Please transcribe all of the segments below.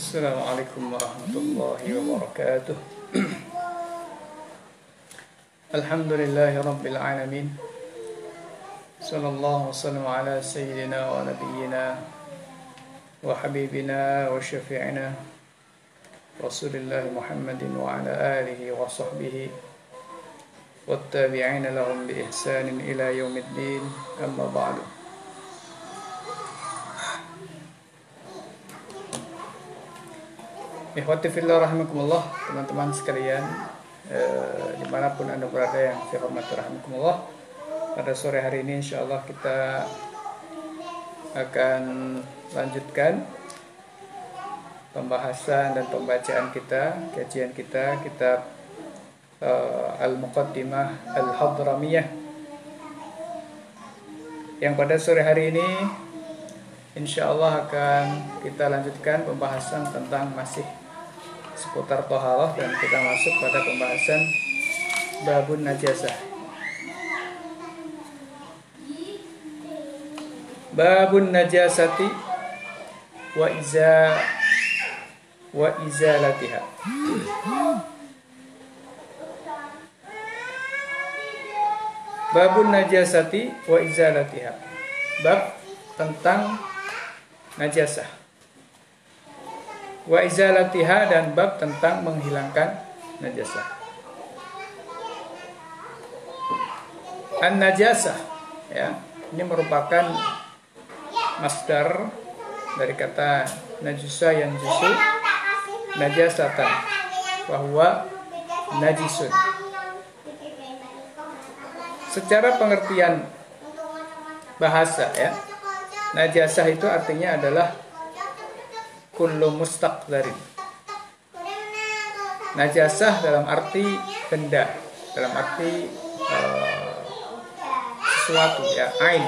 Assalamualaikum warahmatullahi wabarakatuh Alhamdulillahi rabbil alamin Sallallahu wasallam ala sayyidina wa nabiyyina Wa habibina wa syafi'ina Rasulullah Muhammadin wa ala alihi wa sahbihi والتابعين لهم بإحسان إلى يوم الدين أما بعد Ikhwati fillah rahimakumullah Teman-teman sekalian eh, Dimanapun anda berada yang saya hormati rahimakumullah Pada sore hari ini insya Allah kita Akan lanjutkan Pembahasan dan pembacaan kita Kajian kita Kitab uh, Al-Muqaddimah Al-Hadramiyah Yang pada sore hari ini Insya Allah akan kita lanjutkan pembahasan tentang masih seputar tohalah dan kita masuk pada pembahasan babun najasah. Babun najasati wa iza wa izalatiha. Babun najasati wa izalatiha. Bab tentang najasah wa izalatiha dan bab tentang menghilangkan najasah. An najasah ya, ini merupakan masdar dari kata najusa yang jusu najasatan bahwa najisun. Secara pengertian bahasa ya, najasah itu artinya adalah kullu mustaqdarin. Najasah dalam arti benda, dalam arti uh, sesuatu ya, ain.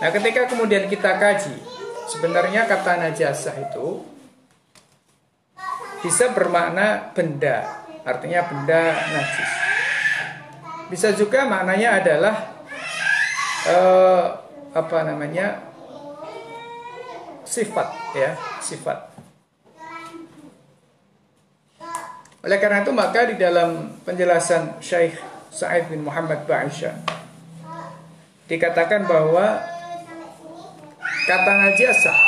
Nah, ketika kemudian kita kaji, sebenarnya kata najasah itu bisa bermakna benda, artinya benda najis. Bisa juga maknanya adalah uh, apa namanya sifat ya sifat oleh karena itu maka di dalam penjelasan Syekh Sa'id bin Muhammad Ba'isha dikatakan bahwa kata najasah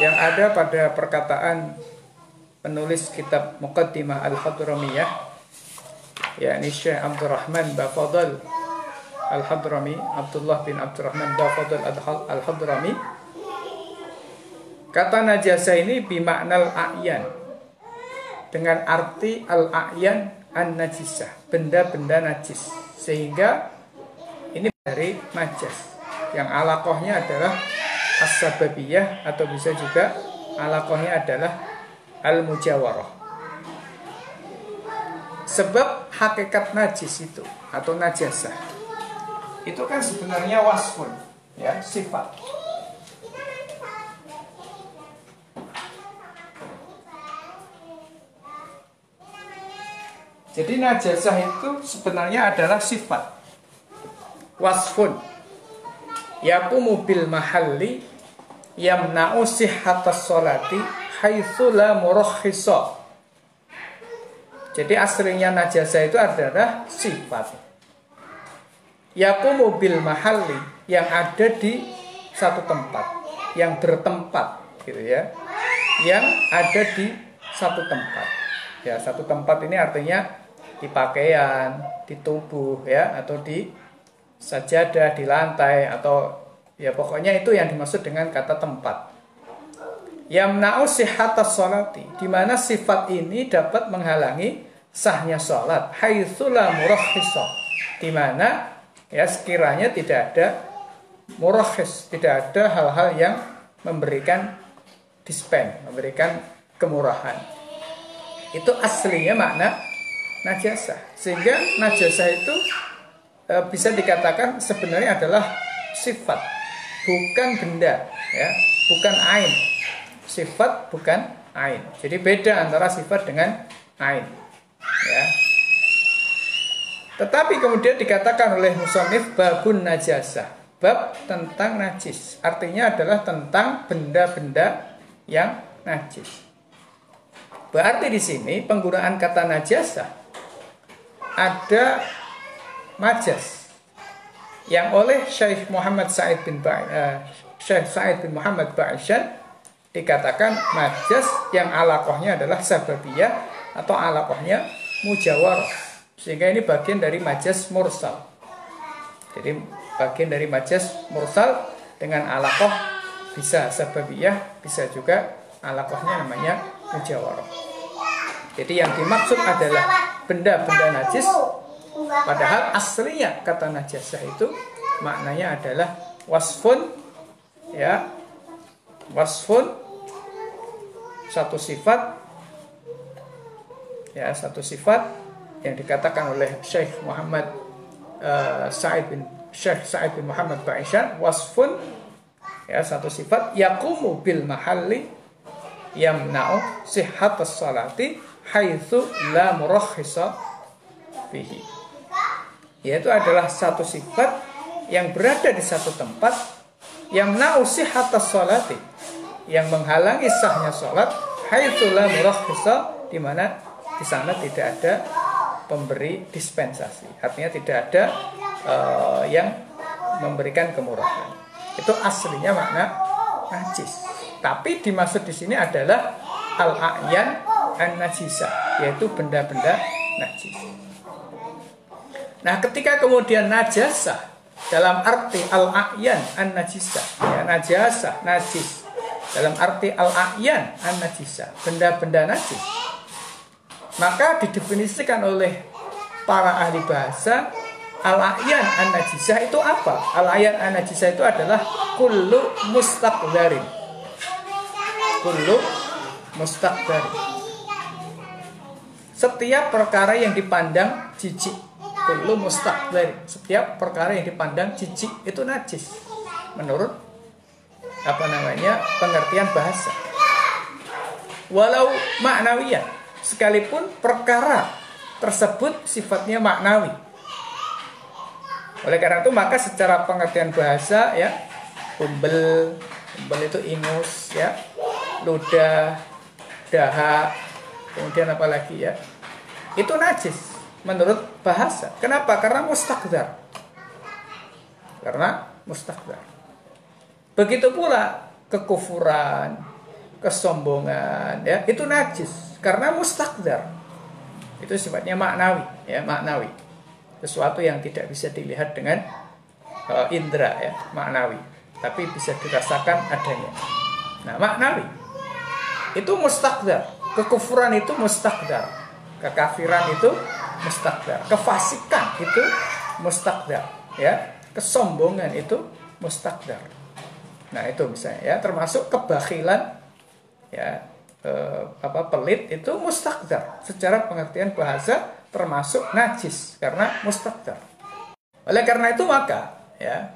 yang ada pada perkataan penulis kitab Muqaddimah Al-Hadramiyah yakni Syekh Abdurrahman Bafadal Al-Hadrami Abdullah bin Abdurrahman Bafadul Al-Hadrami. Kata najasa ini bimaknal a'yan Dengan arti al-a'yan an-najisah Benda-benda najis. Sehingga ini dari najas Yang alakohnya adalah as-sababiyah Atau bisa juga alakohnya adalah al-mujawarah. Sebab hakikat najis itu Atau najasah itu kan sebenarnya wasfun ya sifat. Jadi najasah itu sebenarnya adalah sifat. Wasfun. Yaqumu bil mahalli yamna'u sihhatas sholati haitsu la murakhisa jadi aslinya najasah itu adalah sifat yakumu mobil mahalli yang ada di satu tempat, yang bertempat gitu ya. Yang ada di satu tempat. Ya, satu tempat ini artinya di pakaian, di tubuh ya atau di sajadah, di lantai atau ya pokoknya itu yang dimaksud dengan kata tempat. Yamna'u sihhatas sholati, di mana sifat ini dapat menghalangi sahnya sholat. Haitsula murakhisa, di mana ya sekiranya tidak ada murahis, tidak ada hal-hal yang memberikan dispen, memberikan kemurahan. Itu aslinya makna najasa. Sehingga najasa itu e, bisa dikatakan sebenarnya adalah sifat, bukan benda, ya, bukan ain. Sifat bukan ain. Jadi beda antara sifat dengan ain. Ya. Tetapi kemudian dikatakan oleh musonif babun najasah. Bab tentang najis. Artinya adalah tentang benda-benda yang najis. Berarti di sini penggunaan kata najasah ada majas yang oleh Syekh Muhammad Said bin ba uh, Syekh Said bin Muhammad Ba'isyan dikatakan majas yang alakohnya adalah sababiyah atau alakohnya mujawarah sehingga ini bagian dari majas mursal. Jadi bagian dari majas mursal dengan alakoh bisa sababiyah, bisa juga alakohnya namanya mujawarah. Jadi yang dimaksud adalah benda-benda najis, padahal aslinya kata najasah itu maknanya adalah wasfun, ya, wasfun satu sifat, ya satu sifat yang dikatakan oleh Syekh Muhammad uh, Sa'id bin Syekh Sa'id bin Muhammad Ba'isyan wasfun ya satu sifat yakumu bil mahalli yamna'u sihhatas salati haitsu la murakhisa bihi yaitu adalah satu sifat yang berada di satu tempat yang na'u sihhatas salati yang menghalangi sahnya salat haitsu la murakhisa di mana di sana tidak ada pemberi dispensasi. Artinya tidak ada uh, yang memberikan kemurahan. Itu aslinya makna najis. Tapi dimaksud di sini adalah al-a'yan an-najisa, yaitu benda-benda najis. Nah, ketika kemudian najasa dalam arti al-a'yan an-najisa, ya najasa, najis. Dalam arti al-a'yan an-najisa, benda-benda najis maka didefinisikan oleh para ahli bahasa al-ayan an-najisah itu apa? Al-ayan an-najisah itu adalah kullu mustaqdarin. Kullu mustaqdarin. Setiap perkara yang dipandang jijik. Kullu mustaqdarin. Setiap perkara yang dipandang jijik itu najis. Menurut apa namanya? pengertian bahasa. Walau maknawiyah sekalipun perkara tersebut sifatnya maknawi. Oleh karena itu maka secara pengertian bahasa ya umbel, umbel itu ingus ya, ludah, dahak, kemudian apa lagi ya? Itu najis menurut bahasa. Kenapa? Karena mustakdar. Karena mustakdar. Begitu pula kekufuran, kesombongan ya, itu najis karena mustakdar. Itu sifatnya maknawi ya maknawi. Sesuatu yang tidak bisa dilihat dengan uh, indera ya maknawi. Tapi bisa dirasakan adanya. Nah maknawi. Itu mustakdar. Kekufuran itu mustakdar. Kekafiran itu mustakdar. Kefasikan itu mustakdar ya. Kesombongan itu mustakdar nah itu misalnya ya termasuk kebakilan ya eh, apa pelit itu mustakdar secara pengertian bahasa termasuk najis karena mustakdar. Oleh karena itu maka ya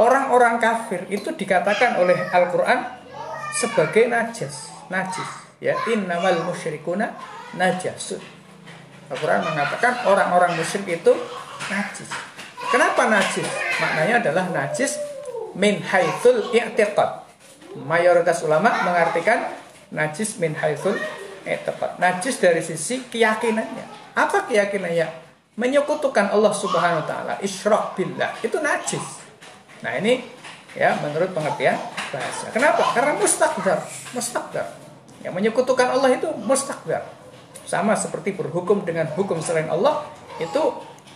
orang-orang kafir itu dikatakan oleh Al-Qur'an sebagai najis, najis ya innamal musyrikuna najasun. Al-Qur'an mengatakan orang-orang musyrik itu najis. Kenapa najis? Maknanya adalah najis min haitsul i'tiqad mayoritas ulama mengartikan najis min haitsul tepat. Najis dari sisi keyakinannya. Apa keyakinannya? Menyekutukan Allah Subhanahu wa taala, isyrak billah. Itu najis. Nah, ini ya menurut pengertian bahasa. Kenapa? Karena mustaqdar, mustaqdar. Yang menyekutukan Allah itu mustaqdar. Sama seperti berhukum dengan hukum selain Allah itu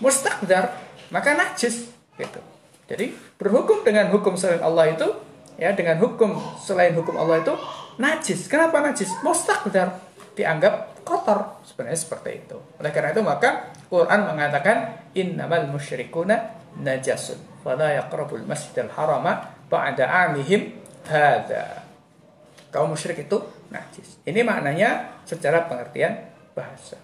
mustaqdar, maka najis gitu. Jadi berhukum dengan hukum selain Allah itu ya dengan hukum selain hukum Allah itu najis. Kenapa najis? Mustakdar dianggap kotor. Sebenarnya seperti itu. Oleh karena itu maka Quran mengatakan innamal musyrikuna najasun. Fala yaqrabul masjidal harama ba'da amihim hadza. Kaum musyrik itu najis. Ini maknanya secara pengertian bahasa.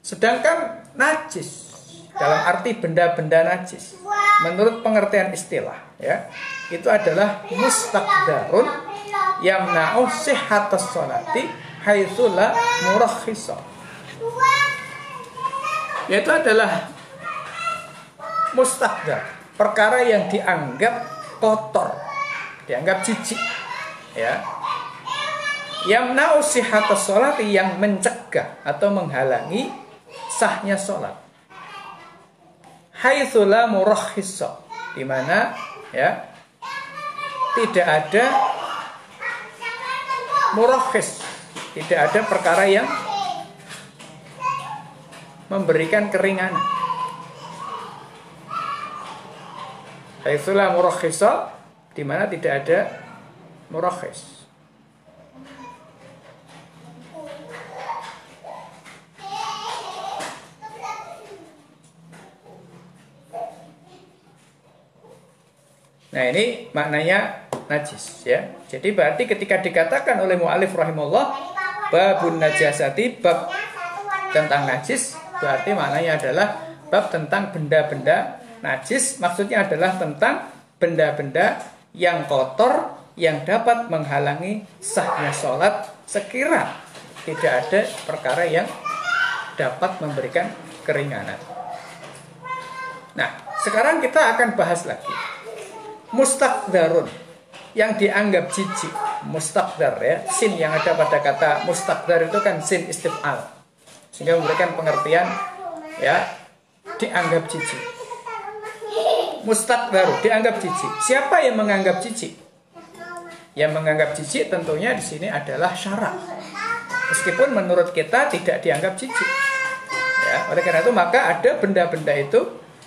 Sedangkan najis dalam arti benda-benda najis menurut pengertian istilah ya itu adalah mustaqdarun yamna'u sihhatas salati haitsu la murakhisa Yaitu adalah mustaqdar, perkara yang dianggap kotor, dianggap jijik. Ya. Yang nausihat sholat yang mencegah atau menghalangi sahnya sholat. Haitsula murakhissa di mana ya tidak ada murakhis, tidak ada perkara yang memberikan keringanan. Haitsulah murakhisa di mana tidak ada murakhis. Nah ini maknanya najis ya. Jadi berarti ketika dikatakan oleh mu'alif rahimullah babun najasati bab tentang najis berarti maknanya adalah bab tentang benda-benda najis maksudnya adalah tentang benda-benda yang kotor yang dapat menghalangi sahnya sholat sekira tidak ada perkara yang dapat memberikan keringanan. Nah, sekarang kita akan bahas lagi mustakdarun yang dianggap jijik mustakdar ya. Sin yang ada pada kata mustakdar itu kan sin istifal. Sehingga memberikan pengertian ya dianggap jijik. Mustakdar dianggap jijik. Siapa yang menganggap jijik? Yang menganggap jijik tentunya di sini adalah syarat meskipun menurut kita tidak dianggap jijik ya. Oleh karena itu maka ada benda-benda itu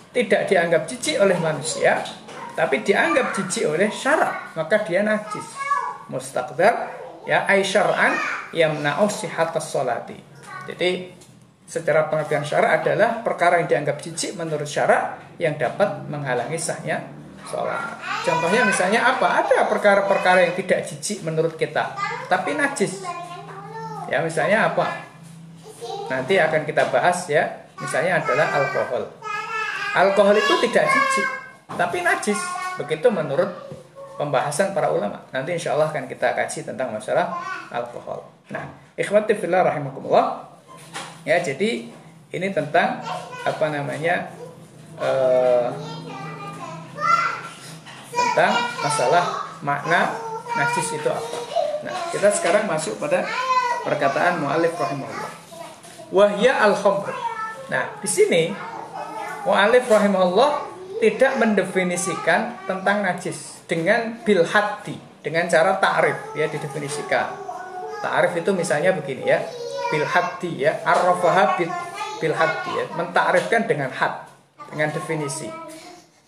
tidak dianggap jijik oleh manusia tapi dianggap jijik oleh syarat maka dia najis mustaqdar ya ai syar'an yamna'u sihhatas salati jadi secara pengertian syarat adalah perkara yang dianggap jijik menurut syarat yang dapat menghalangi sahnya sholat. Contohnya misalnya apa? Ada perkara-perkara yang tidak jijik menurut kita, tapi najis. Ya misalnya apa? Nanti akan kita bahas ya. Misalnya adalah alkohol. Alkohol itu tidak jijik, tapi najis. Begitu menurut pembahasan para ulama. Nanti insya Allah akan kita kaji tentang masalah alkohol. Nah, ikhwati fillah rahimakumullah. Ya, jadi ini tentang apa namanya uh, tentang masalah makna najis itu apa. Nah, kita sekarang masuk pada perkataan mu'alif rahimahullah. Wahya al-khamr. Nah, di sini mu'alif rahimahullah tidak mendefinisikan tentang najis dengan bil hati dengan cara ta'rif ya didefinisikan. Ta'rif itu misalnya begini ya, bil hati ya, arrafaha bil, bil hati ya, mentakrifkan dengan had, dengan definisi.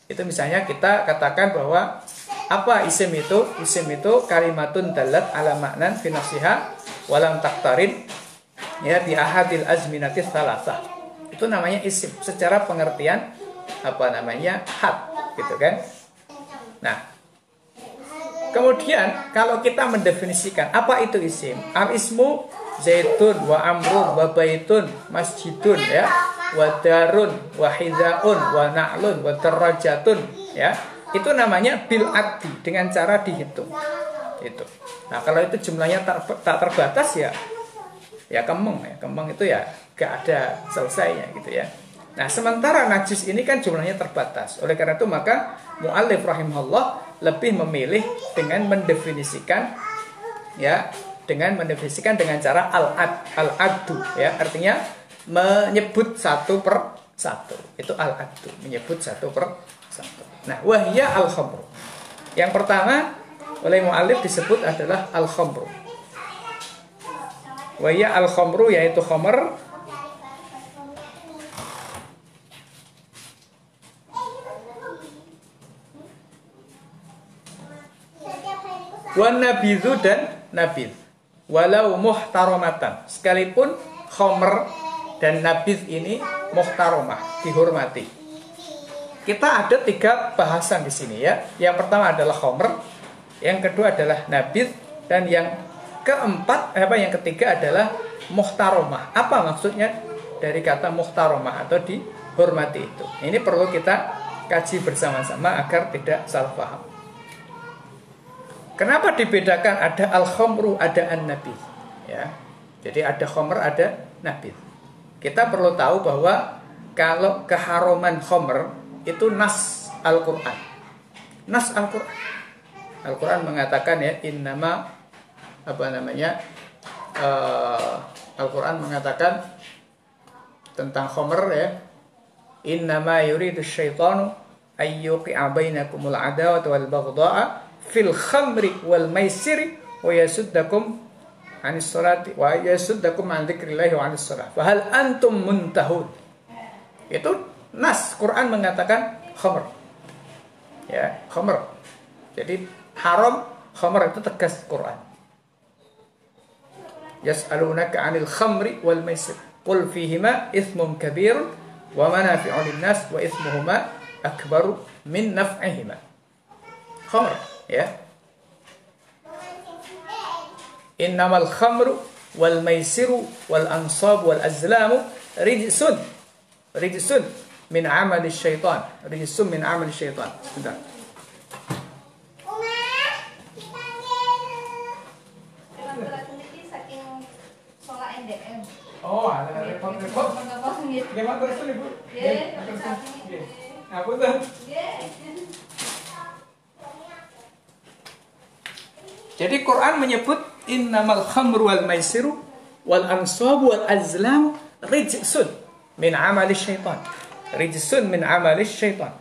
Itu misalnya kita katakan bahwa apa isim itu? Isim itu kalimatun dalat ala maknan fi walam taktarin ya di ahadil azminatis salasah. Itu namanya isim secara pengertian apa namanya hat gitu kan? Nah kemudian kalau kita mendefinisikan apa itu isim? Al ismu zaitun wa amrun wa baitun masjidun ya. Wa darun wa hidaun wa na'lun wa terajatun ya. Itu namanya bil addi dengan cara dihitung. Itu. Nah kalau itu jumlahnya tak, tak terbatas ya ya kemeng ya. Kemeng itu ya gak ada selesainya gitu ya Nah, sementara najis ini kan jumlahnya terbatas. Oleh karena itu maka muallif rahimahullah lebih memilih dengan mendefinisikan ya, dengan mendefinisikan dengan cara al-ad, al-addu ya, artinya menyebut satu per satu. Itu al-addu, menyebut satu per satu. Nah, wahya al-khamru. Yang pertama oleh muallif disebut adalah al-khamru. Wahya al-khamru yaitu khamr Wan dan nabiz. Walau muhtaromatan. Sekalipun khomer dan nabiz ini muhtaromah, dihormati. Kita ada tiga bahasan di sini ya. Yang pertama adalah khomer, yang kedua adalah nabiz, dan yang keempat apa yang ketiga adalah muhtaromah. Apa maksudnya dari kata muhtaromah atau dihormati itu? Ini perlu kita kaji bersama-sama agar tidak salah paham. Kenapa dibedakan ada al-khamru, ada an-nabi? Ya. Jadi ada khamr, ada nabi. Kita perlu tahu bahwa kalau keharuman khomer itu nas Al-Quran. Nas Al-Quran. Al-Quran mengatakan ya innama apa namanya uh, Al-Quran mengatakan tentang khomer ya innama yuridu syaitanu ayyuqi'a bainakumul adawata wal baghdha'a fil khamri wal maisiri wa yasuddakum anis salati wa yasuddakum an dzikrillahi wa anis salat. Fa hal antum muntahun? Itu nas Quran mengatakan khamr. Ya, khamr. Jadi haram khamr itu tegas Quran. Yas'alunaka 'anil khamri wal maisir. Qul fihima ithmun kabir wa manafi'u lin-nas wa ithmuhuma akbaru min naf'ihima. Khamr, ya. Innamal khamru wal maisiru wal ansab wal azlamu rijsun. Rijsun min amali syaitan. Rijsun min amali syaitan. Sebentar. Oh, ada repot-repot. Gimana terus Ibu? Nggih, Nggih. Ngapunten. Jadi Quran menyebut innamal khamru wal maisiru wal ansabu wal azlam rijsun min amali syaitan. Rijsun min amali syaitan.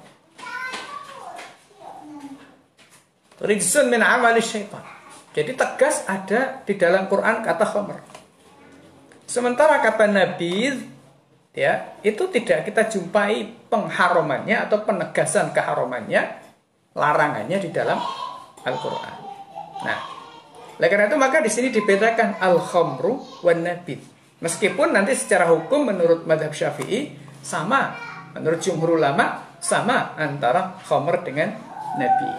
Rijsun min amali syaitan. Jadi tegas ada di dalam Quran kata khamr. Sementara kata Nabi ya, itu tidak kita jumpai pengharumannya atau penegasan keharumannya, larangannya di dalam Al-Qur'an. Nah, oleh karena itu maka di sini dibedakan al-khamru wan nabid. Meskipun nanti secara hukum menurut madhab syafi'i sama, menurut jumhur ulama sama antara khamr dengan nabid.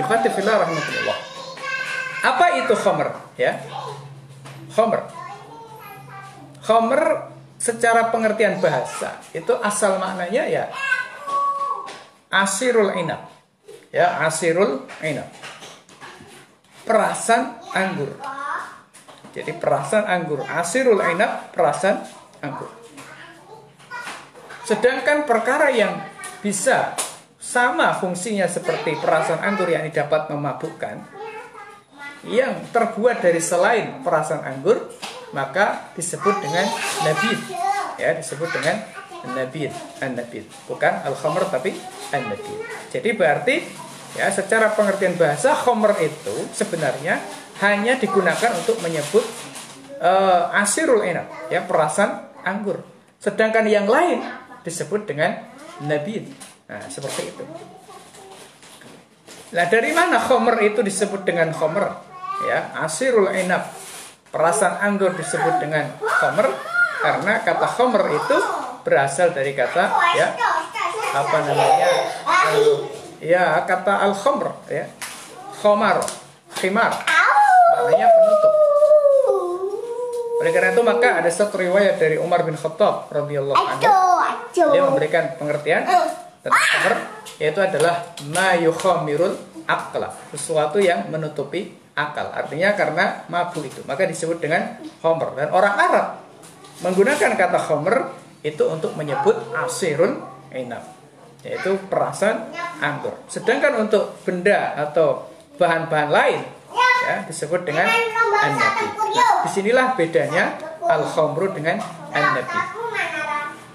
Yukatifillah rahmatullah. Apa itu khamr? Ya, khamr. Khamr secara pengertian bahasa itu asal maknanya ya asirul inab. Ya, asirul inab perasan anggur. Jadi perasan anggur, asirul inab perasan anggur. Sedangkan perkara yang bisa sama fungsinya seperti perasan anggur yang dapat memabukkan, yang terbuat dari selain perasan anggur, maka disebut dengan nabid. Ya, disebut dengan nabid, an-nabid. Bukan al-khamr tapi an-nabid. Jadi berarti Ya, secara pengertian bahasa khomer itu sebenarnya hanya digunakan untuk menyebut uh, asirul enak, ya perasan anggur. Sedangkan yang lain disebut dengan nabid. Nah, seperti itu. Nah, dari mana khomer itu disebut dengan khomer? Ya, asirul enak, perasan anggur disebut dengan khomer karena kata khomer itu berasal dari kata ya apa namanya ya kata al khamr ya. Khamar khimar. Maknanya penutup. Oleh karena itu maka ada satu riwayat dari Umar bin Khattab radhiyallahu anhu. Dia memberikan pengertian tentang khamr yaitu adalah ma yukhamirul akla sesuatu yang menutupi akal. Artinya karena mabuk itu maka disebut dengan khamr. Dan orang Arab menggunakan kata khamr itu untuk menyebut asirun inab yaitu perasan anggur. Sedangkan untuk benda atau bahan-bahan lain ya disebut dengan an-nabi. Nah, di sinilah bedanya al-khamru dengan an-nabi.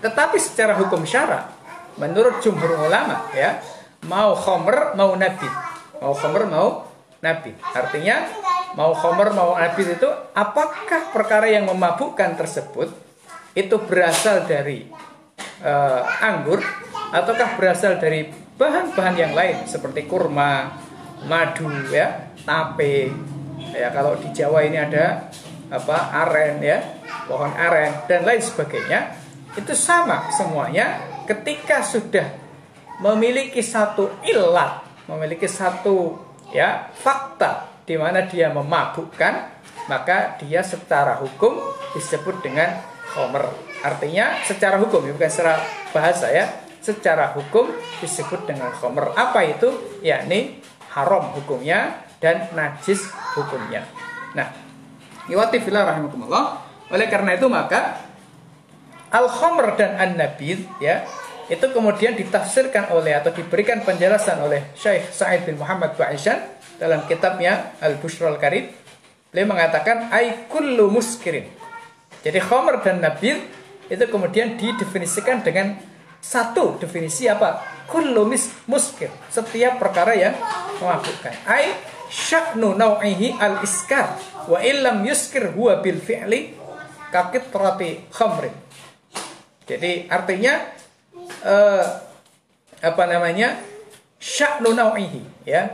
Tetapi secara hukum syara, menurut jumhur ulama ya, mau khamr mau nabi. Mau khamr mau nabi. Artinya mau khamr mau nabi itu apakah perkara yang memabukkan tersebut itu berasal dari uh, anggur ataukah berasal dari bahan-bahan yang lain seperti kurma, madu ya, tape. Ya kalau di Jawa ini ada apa? aren ya, pohon aren dan lain sebagainya. Itu sama semuanya ketika sudah memiliki satu ilat, memiliki satu ya fakta di mana dia memabukkan, maka dia secara hukum disebut dengan homer. Artinya secara hukum, bukan secara bahasa ya secara hukum disebut dengan khomer. Apa itu? Yakni haram hukumnya dan najis hukumnya. Nah, iwati filah rahimahumullah. Oleh karena itu maka al-khamr dan an-nabid ya itu kemudian ditafsirkan oleh atau diberikan penjelasan oleh Syekh Sa'id bin Muhammad Ba'ishan dalam kitabnya Al-Bushra Al-Karim. Beliau mengatakan ay kullu muskirin. Jadi khamr dan nabid itu kemudian didefinisikan dengan satu definisi apa? Kullu muskir. Setiap perkara yang memabukkan. Ay sya'nu naw'ihi al-iskar wa illam yuskir huwa bil fi'li kakit terati khamrin. Jadi artinya uh, apa namanya sya'nu nau'ihi ya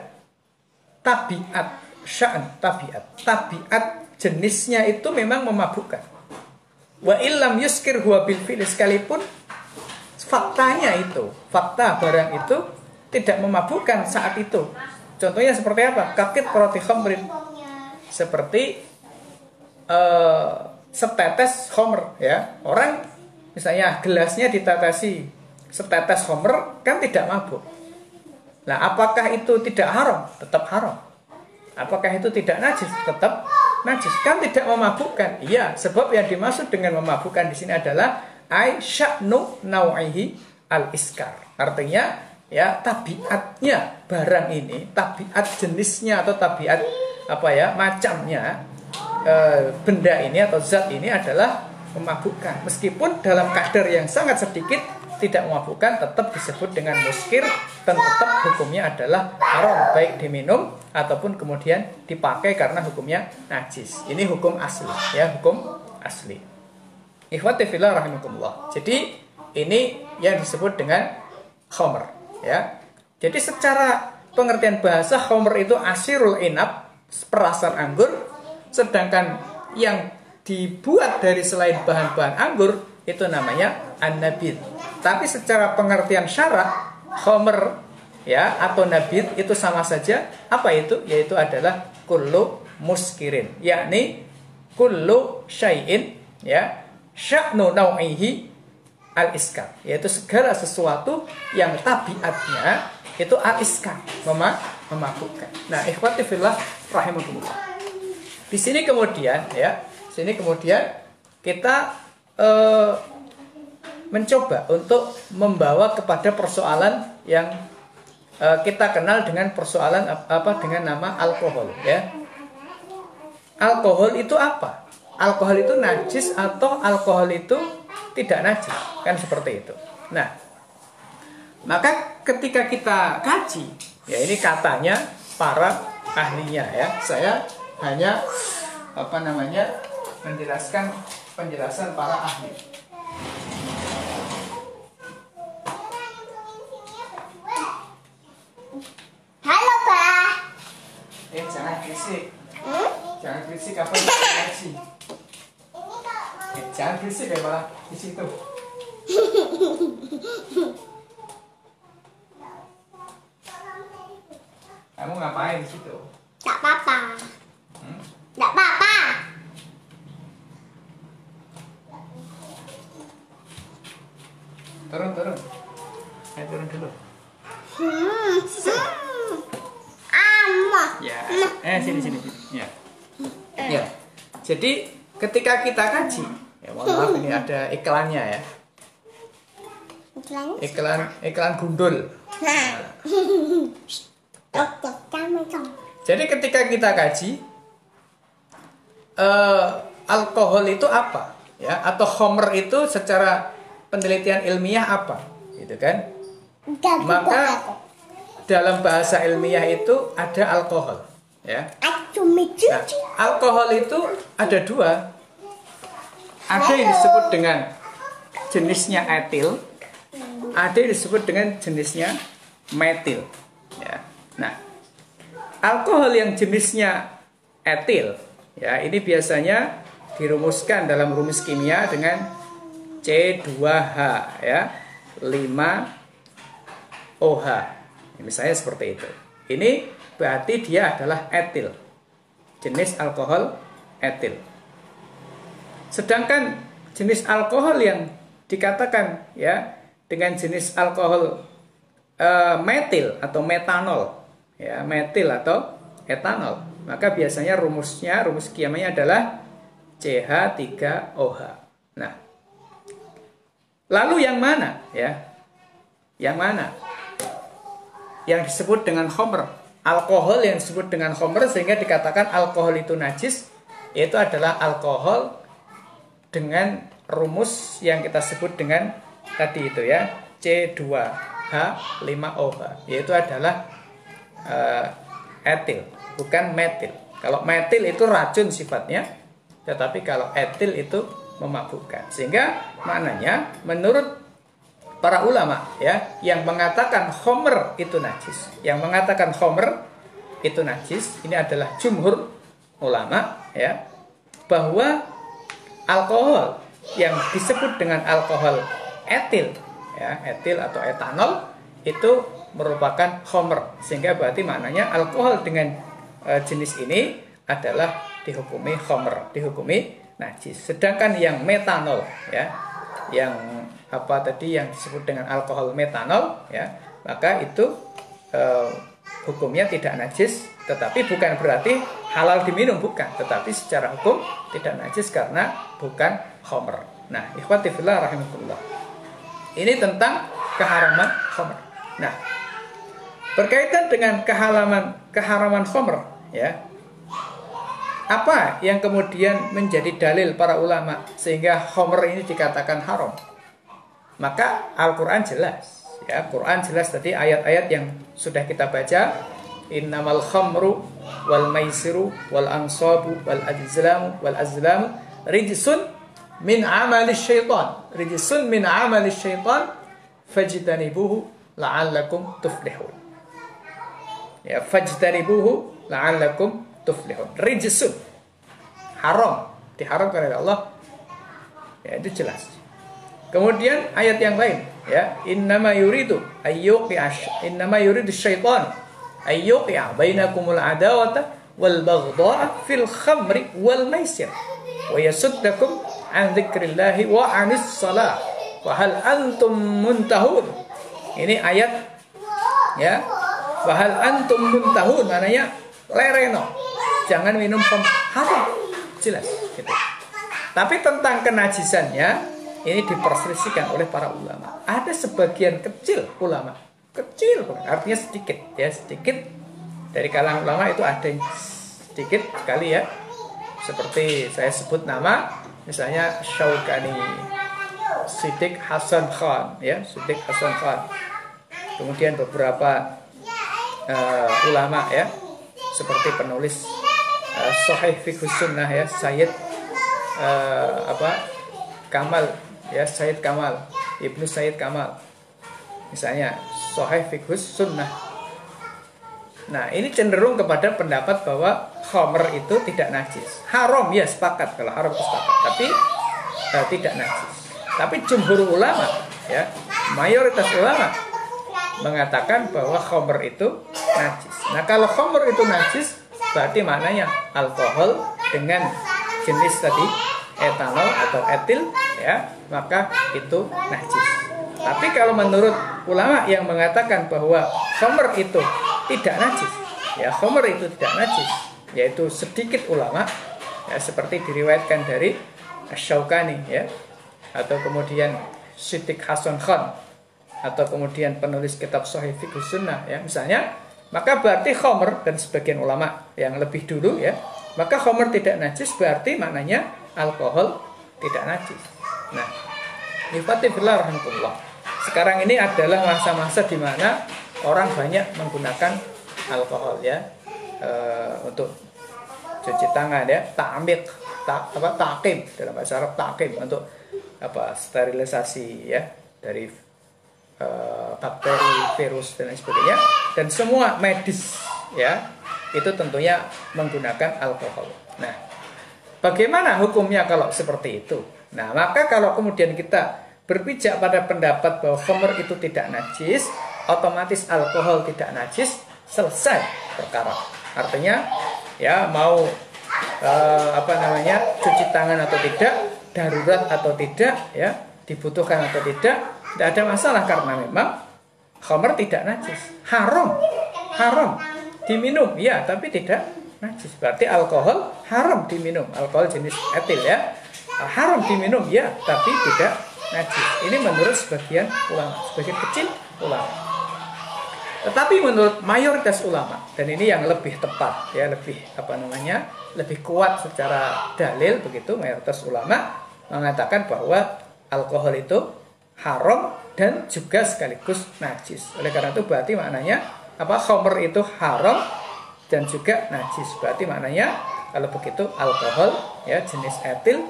tabiat sya'an tabiat tabiat jenisnya itu memang memabukkan wa illam yuskir huwa bil fi'li sekalipun faktanya itu fakta barang itu tidak memabukkan saat itu contohnya seperti apa kakit roti khamrin seperti uh, setetes homer ya orang misalnya gelasnya ditatasi setetes homer kan tidak mabuk. Nah, apakah itu tidak haram? Tetap haram. Apakah itu tidak najis? Tetap najis. Kan tidak memabukkan. Iya, sebab yang dimaksud dengan memabukkan di sini adalah aisya'nu nau'ihi al-iskar. Artinya ya tabiatnya barang ini, tabiat jenisnya atau tabiat apa ya, macamnya e, benda ini atau zat ini adalah memabukkan. Meskipun dalam kadar yang sangat sedikit tidak memabukkan tetap disebut dengan muskir dan tetap hukumnya adalah haram baik diminum ataupun kemudian dipakai karena hukumnya najis. Ini hukum asli ya, hukum asli. Ikhwati fillah rahimakumullah. Jadi ini yang disebut dengan khomer ya. Jadi secara pengertian bahasa khomer itu asirul inab, perasan anggur, sedangkan yang dibuat dari selain bahan-bahan anggur itu namanya an-nabid. Tapi secara pengertian syarak khomer ya atau nabid itu sama saja. Apa itu? Yaitu adalah kullu muskirin, yakni kullu syai'in ya sya'nu nau'ihi al-iskar, yaitu segala sesuatu yang tabiatnya itu al-iskar, mema memabukkan. Nah, ikhwati fillah rahimakumullah. Di sini kemudian ya, sini kemudian kita eh, mencoba untuk membawa kepada persoalan yang uh, kita kenal dengan persoalan apa dengan nama alkohol ya. Alkohol itu apa? Alkohol itu najis atau alkohol itu tidak najis? Kan seperti itu. Nah, maka ketika kita kaji, ya ini katanya para ahlinya ya. Saya hanya apa namanya menjelaskan penjelasan para ahli. Halo, Pak. Eh, jangan berisik. Hmm? Jangan berisik apa yang ngaji. Eh, berisik ya malah di situ. Kamu ngapain di situ? Tak apa-apa. Hmm? Tak apa-apa. Turun, turun. Ayo turun dulu. Hmm. Hmm. Ya. Eh, sini, sini, sini. Ya. Ya. Jadi ketika kita kaji, ya mohon maaf ini ada iklannya ya. Iklan. Iklan iklan gundul. Nah. Dong. Jadi ketika kita kaji eh, alkohol itu apa? Ya, atau homer itu secara penelitian ilmiah apa? Gitu kan? Udah Maka dalam bahasa ilmiah itu ada alkohol, ya. Nah, alkohol itu ada dua. Ada yang disebut dengan jenisnya etil, ada yang disebut dengan jenisnya metil. Ya. Nah, alkohol yang jenisnya etil, ya ini biasanya dirumuskan dalam rumus kimia dengan C2H ya 5OH. Misalnya seperti itu. Ini berarti dia adalah etil. Jenis alkohol etil. Sedangkan jenis alkohol yang dikatakan ya dengan jenis alkohol uh, metil atau metanol ya metil atau etanol maka biasanya rumusnya rumus kimianya adalah CH3OH nah Lalu yang mana ya? Yang mana? Yang disebut dengan homer. Alkohol yang disebut dengan homer sehingga dikatakan alkohol itu najis yaitu adalah alkohol dengan rumus yang kita sebut dengan tadi itu ya C2H5OH yaitu adalah uh, etil bukan metil. Kalau metil itu racun sifatnya tetapi kalau etil itu memabukkan. Sehingga maknanya menurut para ulama ya yang mengatakan homer itu najis, yang mengatakan homer itu najis, ini adalah jumhur ulama ya bahwa alkohol yang disebut dengan alkohol etil ya etil atau etanol itu merupakan homer sehingga berarti maknanya alkohol dengan e, jenis ini adalah dihukumi homer dihukumi najis. Sedangkan yang metanol ya, yang apa tadi yang disebut dengan alkohol metanol ya, maka itu eh, hukumnya tidak najis, tetapi bukan berarti halal diminum bukan, tetapi secara hukum tidak najis karena bukan homer. Nah, ikhwati fillah rahimakumullah. Ini tentang keharaman homer. Nah, berkaitan dengan kehalaman keharaman homer ya apa yang kemudian menjadi dalil para ulama sehingga Homer ini dikatakan haram? Maka Al-Quran jelas. Ya, Quran jelas tadi ayat-ayat yang sudah kita baca. Innamal khamru wal maisiru wal ansabu wal azlamu wal azlamu rijsun min amali syaitan. Rijsun min amali syaitan fajtanibuhu la'allakum tuflihun. Ya, fajtanibuhu la'allakum tuflihun. Rijsun. Haram. Diharamkan oleh Allah. Ya, itu jelas. Kemudian ayat yang lain ya innama yuridu ayyuqi'a innama yuridu syaitan ayyuqi'a bainakumul adawata wal baghdha'a fil khamri wal maisir wa yasuddakum an dzikrillahi wa anis salah wa hal antum muntahun ini ayat ya. wa hal antum muntahun maknanya lereno. Jangan minum haram jelas. Gitu. tapi tentang kenajisannya ini diperselisihkan oleh para ulama. Ada sebagian kecil ulama. Kecil artinya sedikit ya. Sedikit. Dari kalangan ulama itu ada yang sedikit sekali ya seperti saya sebut nama misalnya Syaukani Sidik Hasan Khan ya Sidik Hasan Khan. Kemudian beberapa uh, ulama ya seperti penulis uh, Sahih Fiqh Sunnah ya Sayyid uh, apa Kamal ya Sayyid Kamal Ibnu Sayyid Kamal. Misalnya Sahih Fiqh Sunnah Nah ini cenderung kepada pendapat bahwa Homer itu tidak najis. Haram ya sepakat kalau haram itu sepakat Tapi uh, tidak najis. Tapi jumhur ulama ya Mayoritas ulama mengatakan bahwa Homer itu najis. Nah kalau Homer itu najis berarti maknanya alkohol dengan jenis tadi etanol atau etil ya maka itu najis. Tapi kalau menurut ulama yang mengatakan bahwa homer itu tidak najis. Ya homer itu tidak najis yaitu sedikit ulama ya seperti diriwayatkan dari Asyaukani ya atau kemudian Sidik Hasan Khan atau kemudian penulis kitab Sahih Fiqh Sunnah ya. Misalnya maka berarti khomer dan sebagian ulama yang lebih dulu ya maka khomer tidak najis berarti maknanya alkohol tidak najis. Nah ifatifillah sekarang ini adalah masa-masa di mana orang banyak menggunakan alkohol ya e, untuk cuci tangan ya takmik tak apa takim dalam bahasa Arab takim untuk apa sterilisasi ya dari uh, bakteri, virus dan lain sebagainya dan semua medis ya itu tentunya menggunakan alkohol. Nah, bagaimana hukumnya kalau seperti itu? Nah, maka kalau kemudian kita berpijak pada pendapat bahwa khamr itu tidak najis, otomatis alkohol tidak najis, selesai perkara. Artinya ya mau uh, apa namanya cuci tangan atau tidak, darurat atau tidak, ya dibutuhkan atau tidak, tidak ada masalah karena memang khamr tidak najis. Haram. Haram diminum, ya, tapi tidak najis. Berarti alkohol haram diminum. Alkohol jenis etil ya. Haram diminum, ya, tapi tidak najis. Ini menurut sebagian ulama, sebagian kecil ulama. Tetapi menurut mayoritas ulama dan ini yang lebih tepat ya, lebih apa namanya? lebih kuat secara dalil begitu mayoritas ulama mengatakan bahwa alkohol itu haram dan juga sekaligus najis. Oleh karena itu berarti maknanya apa? Khamr itu haram dan juga najis. Berarti maknanya kalau begitu alkohol ya jenis etil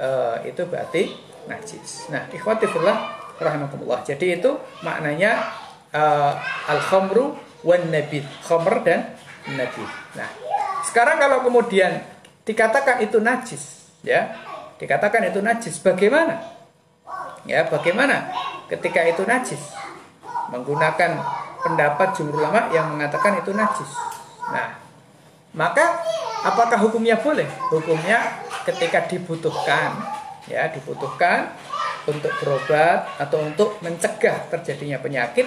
uh, itu berarti najis. Nah, ikhwati fillah rahimakumullah. Jadi itu maknanya uh, al-khamru wan nabid. Khamr dan nabid. Nah, sekarang kalau kemudian dikatakan itu najis, ya, dikatakan itu najis, bagaimana? Ya, bagaimana ketika itu najis? Menggunakan pendapat jumhur ulama yang mengatakan itu najis. Nah, maka apakah hukumnya boleh? Hukumnya ketika dibutuhkan, ya, dibutuhkan untuk berobat atau untuk mencegah terjadinya penyakit,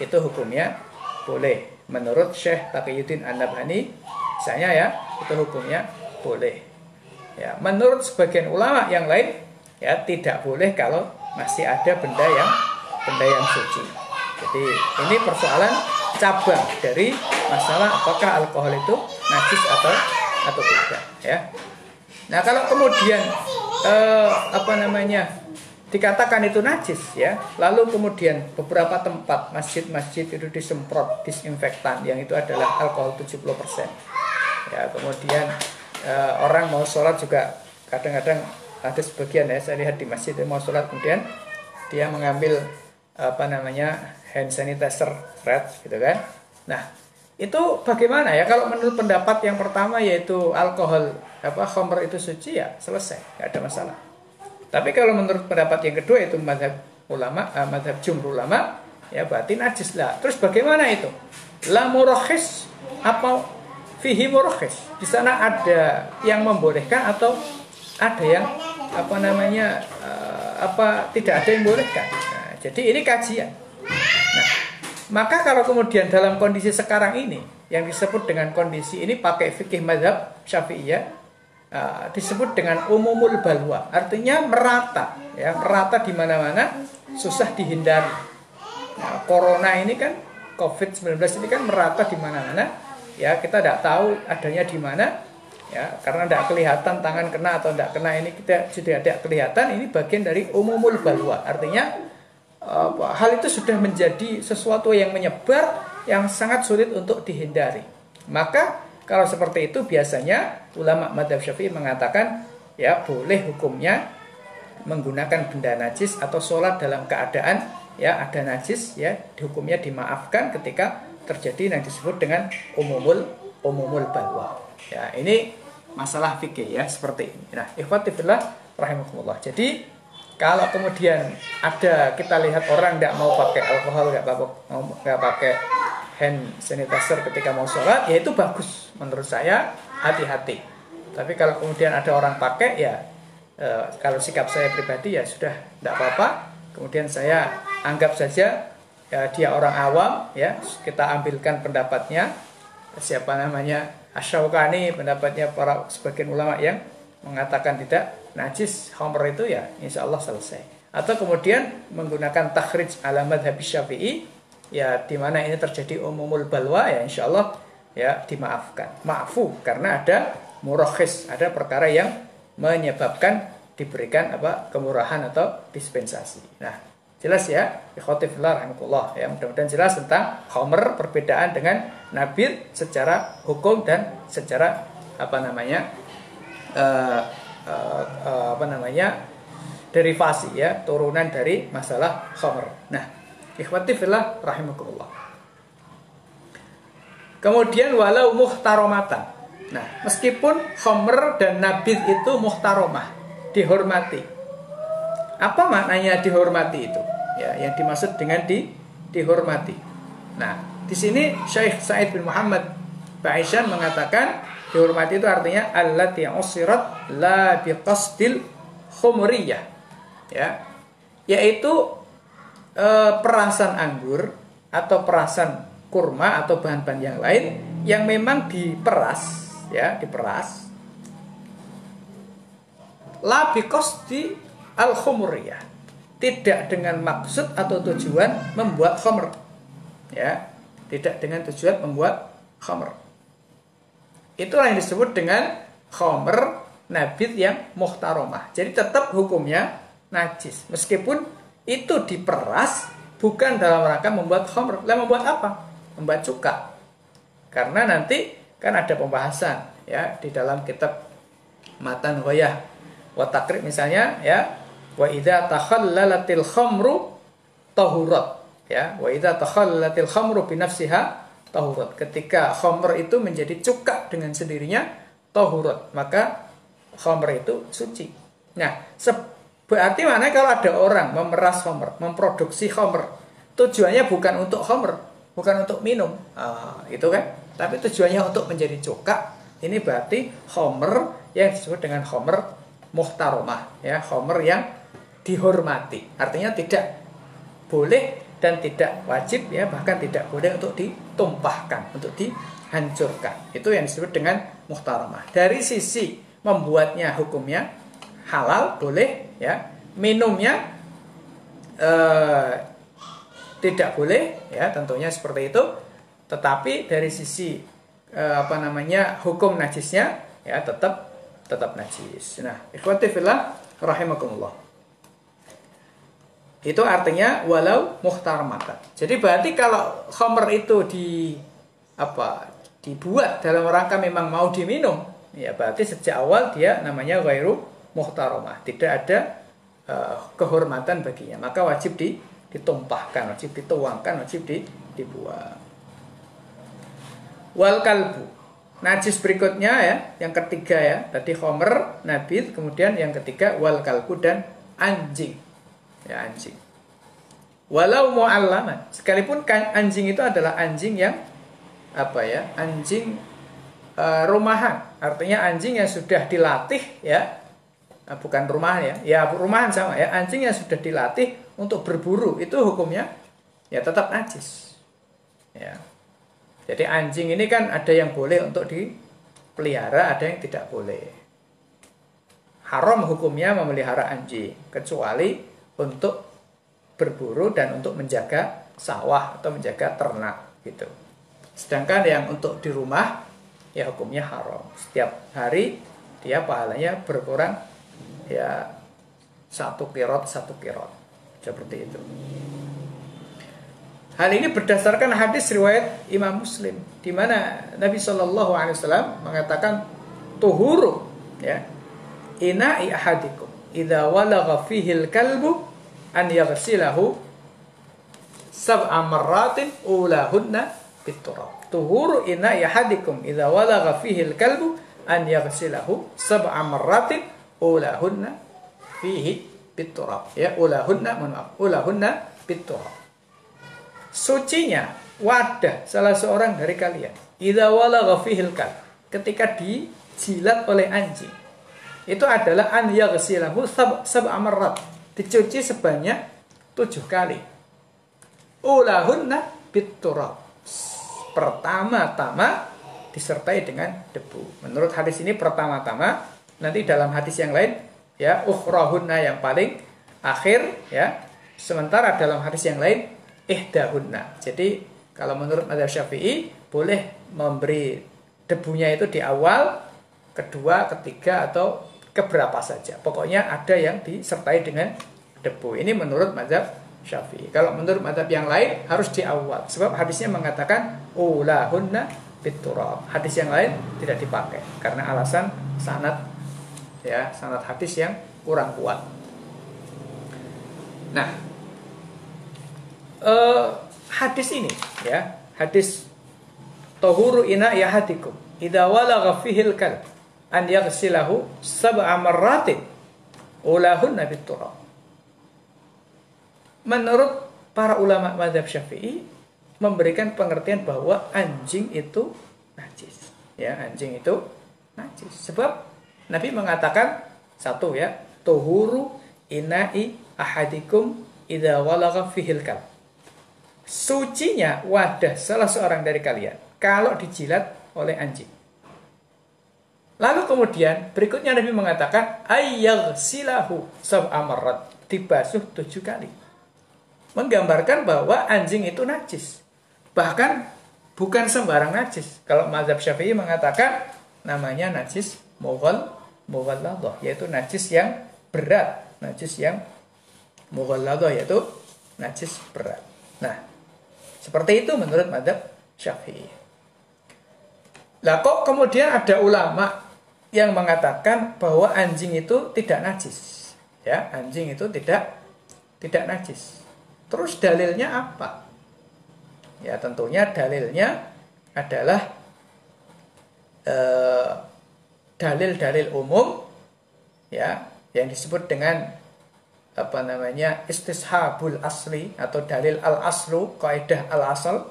itu hukumnya boleh. Menurut Syekh Taqiyuddin An-Nabhani Misalnya ya, itu hukumnya boleh. Ya, menurut sebagian ulama yang lain ya tidak boleh kalau masih ada benda yang benda yang suci. Jadi ini persoalan cabang dari masalah apakah alkohol itu najis atau atau tidak ya. Nah, kalau kemudian eh, apa namanya dikatakan itu najis ya, lalu kemudian beberapa tempat masjid-masjid itu disemprot disinfektan yang itu adalah alkohol 70% ya kemudian uh, orang mau sholat juga kadang-kadang ada sebagian ya saya lihat di masjid mau sholat kemudian dia mengambil apa namanya hand sanitizer red gitu kan. Nah itu bagaimana ya? Kalau menurut pendapat yang pertama yaitu alkohol apa khamr itu suci ya selesai nggak ada masalah tapi kalau menurut pendapat yang kedua itu madhab ulama uh, madhab jumhur ulama ya berarti najis lah terus bagaimana itu la murakhis apa fihi murakhis. Di sana ada yang membolehkan atau ada yang apa namanya uh, apa tidak ada yang bolehkan. Nah, jadi ini kajian. Nah, maka kalau kemudian dalam kondisi sekarang ini yang disebut dengan kondisi ini pakai fikih madhab syafi'iyah uh, disebut dengan umumul balwa. Artinya merata ya merata di mana-mana susah dihindari. Nah, corona ini kan covid-19 ini kan merata di mana-mana ya kita tidak tahu adanya di mana ya karena tidak kelihatan tangan kena atau tidak kena ini kita sudah tidak kelihatan ini bagian dari umumul balwa. Artinya uh, hal itu sudah menjadi sesuatu yang menyebar yang sangat sulit untuk dihindari. Maka kalau seperti itu biasanya ulama madhab syafi'i mengatakan ya boleh hukumnya menggunakan benda najis atau sholat dalam keadaan ya ada najis ya hukumnya dimaafkan ketika terjadi yang disebut dengan umumul umumul balwa. Ya, ini masalah fikih ya seperti ini. Nah, ikhwati fillah rahimakumullah. Jadi kalau kemudian ada kita lihat orang tidak mau pakai alkohol, nggak mau nggak pakai hand sanitizer ketika mau sholat, ya itu bagus menurut saya hati-hati. Tapi kalau kemudian ada orang pakai ya e, kalau sikap saya pribadi ya sudah tidak apa-apa. Kemudian saya anggap saja ya, dia orang awam ya kita ambilkan pendapatnya siapa namanya Asyaukani pendapatnya para sebagian ulama yang mengatakan tidak najis homer itu ya insya Allah selesai atau kemudian menggunakan takhrij alamat habis syafi'i ya di mana ini terjadi umumul balwa ya insya Allah ya dimaafkan maafu karena ada murakhis ada perkara yang menyebabkan diberikan apa kemurahan atau dispensasi nah Jelas ya, ikhwatifillah rahimahullah. Ya, mudah-mudahan jelas tentang homer perbedaan dengan nabil secara hukum dan secara apa namanya? Uh, uh, uh, apa namanya? derivasi ya, turunan dari masalah homer. Nah, ikhwatifillah rahimahullah. Kemudian walau muhtaromatan. Nah, meskipun homer dan nabil itu muhtaromah, dihormati apa maknanya dihormati itu? Ya, yang dimaksud dengan di dihormati. Nah, di sini Syekh Said bin Muhammad Ba'isyan mengatakan dihormati itu artinya allati usirat la biqasdil khumriyah. Ya. Yaitu e, perasan anggur atau perasan kurma atau bahan-bahan yang lain yang memang diperas ya, diperas la biqasdi al khumuriyah tidak dengan maksud atau tujuan membuat khamr. Ya, tidak dengan tujuan membuat khamr. Itulah yang disebut dengan khamr nabit yang muhtaromah. Jadi tetap hukumnya najis. Meskipun itu diperas bukan dalam rangka membuat khamr. Lah membuat apa? Membuat cuka. Karena nanti kan ada pembahasan ya di dalam kitab Matan Ghoyah. Wa takrib misalnya ya wa idza takhallalatil khamru tahurat ya wa idza takhallalatil khamru bi nafsiha tahurat ketika khamr itu menjadi cuka dengan sendirinya tahurat maka khamr itu suci. Nah berarti mana kalau ada orang memeras khamr memproduksi khamr tujuannya bukan untuk khamr bukan untuk minum ah, itu kan tapi tujuannya untuk menjadi cuka ini berarti khamr yang disebut dengan khamr muhtaromah ya khamr yang dihormati. Artinya tidak boleh dan tidak wajib ya bahkan tidak boleh untuk ditumpahkan, untuk dihancurkan. Itu yang disebut dengan muhtaramah. Dari sisi membuatnya hukumnya halal boleh ya, minumnya eh, tidak boleh ya tentunya seperti itu. Tetapi dari sisi eh, apa namanya hukum najisnya ya tetap tetap najis. Nah, ikhwati fillah rahimakumullah. Itu artinya walau muhtarmatan. Jadi berarti kalau khamr itu di apa dibuat dalam rangka memang mau diminum, ya berarti sejak awal dia namanya ghairu muhtaramah. Tidak ada uh, kehormatan baginya. Maka wajib di, ditumpahkan, wajib dituangkan, wajib di, dibuang. Wal kalbu. Najis berikutnya ya, yang ketiga ya, tadi khomer, nabit, kemudian yang ketiga wal kalbu dan anjing ya anjing. Walau mu'allaman, sekalipun anjing itu adalah anjing yang apa ya? Anjing uh, rumahan. Artinya anjing yang sudah dilatih ya. Nah, bukan rumahan ya. Ya rumahan sama ya. Anjing yang sudah dilatih untuk berburu itu hukumnya ya tetap najis. Ya. Jadi anjing ini kan ada yang boleh untuk dipelihara, ada yang tidak boleh. Haram hukumnya memelihara anjing kecuali untuk berburu dan untuk menjaga sawah atau menjaga ternak gitu. Sedangkan yang untuk di rumah ya hukumnya haram. Setiap hari dia pahalanya berkurang ya satu kirot satu kirot seperti itu. Hal ini berdasarkan hadis riwayat Imam Muslim di mana Nabi Shallallahu Alaihi Wasallam mengatakan tuhuru ya ina ahadikum idza walagha fihi al-kalbu an yaghsilahu sab'a marratin ulahunna biturab. Tuhuru ina yahadikum idza walagha fihi al-kalbu an yaghsilahu sab'a marratin ulahunna fihi biturab. Ya, ulahunna maaf, ulahunna biturab. Sucinya wadah salah seorang dari kalian. Idza walagha fihi al-kalb. Ketika dijilat oleh anjing. Itu adalah an yaghsilahu sab'a marrat dicuci sebanyak tujuh kali. Ulahunna biturab. Pertama-tama disertai dengan debu. Menurut hadis ini pertama-tama, nanti dalam hadis yang lain ya ukhrahunna yang paling akhir ya. Sementara dalam hadis yang lain ihdahunna. Jadi kalau menurut madzhab Syafi'i boleh memberi debunya itu di awal, kedua, ketiga atau keberapa saja. Pokoknya ada yang disertai dengan debu. Ini menurut mazhab Syafi'i. Kalau menurut mazhab yang lain harus di awal. Sebab hadisnya mengatakan ulahunna biturab. Hadis yang lain tidak dipakai karena alasan sanat ya, sanat hadis yang kurang kuat. Nah, eh, hadis ini ya, hadis tohuru ina yahatikum idza walagha fihil kalb an yaghsilahu sab'a marratin ulahunna biturab. Menurut para ulama mazhab Syafi'i memberikan pengertian bahwa anjing itu najis. Ya, anjing itu najis. Sebab Nabi mengatakan satu ya, tuhuru ina'i ahadikum idza walagha fihil kal. Sucinya wadah salah seorang dari kalian kalau dijilat oleh anjing. Lalu kemudian berikutnya Nabi mengatakan silahu sab'amarat. dibasuh tujuh kali. Menggambarkan bahwa anjing itu najis. Bahkan bukan sembarang najis. Kalau mazhab syafi'i mengatakan namanya najis mughal mughalladah yaitu najis yang berat, najis yang mughalladah yaitu najis berat. Nah, seperti itu menurut madhab syafi'i. Lah kok kemudian ada ulama yang mengatakan bahwa anjing itu tidak najis. Ya, anjing itu tidak tidak najis. Terus dalilnya apa? Ya, tentunya dalilnya adalah eh, dalil-dalil umum ya yang disebut dengan apa namanya istishabul asli atau dalil al aslu kaidah al asal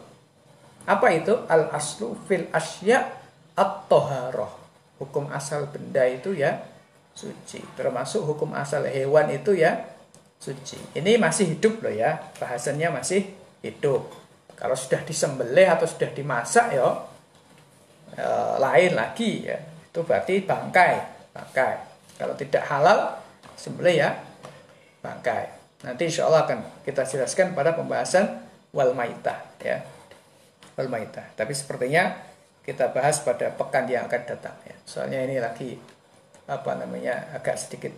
apa itu al aslu fil asya at toharoh hukum asal benda itu ya suci. Termasuk hukum asal hewan itu ya suci. Ini masih hidup loh ya. Bahasannya masih hidup. Kalau sudah disembelih atau sudah dimasak ya e, lain lagi ya. Itu berarti bangkai, bangkai. Kalau tidak halal sembelih ya bangkai. Nanti insya Allah akan kita jelaskan pada pembahasan wal maitah ya. Wal maitah. Tapi sepertinya kita bahas pada pekan yang akan datang ya. Soalnya ini lagi apa namanya agak sedikit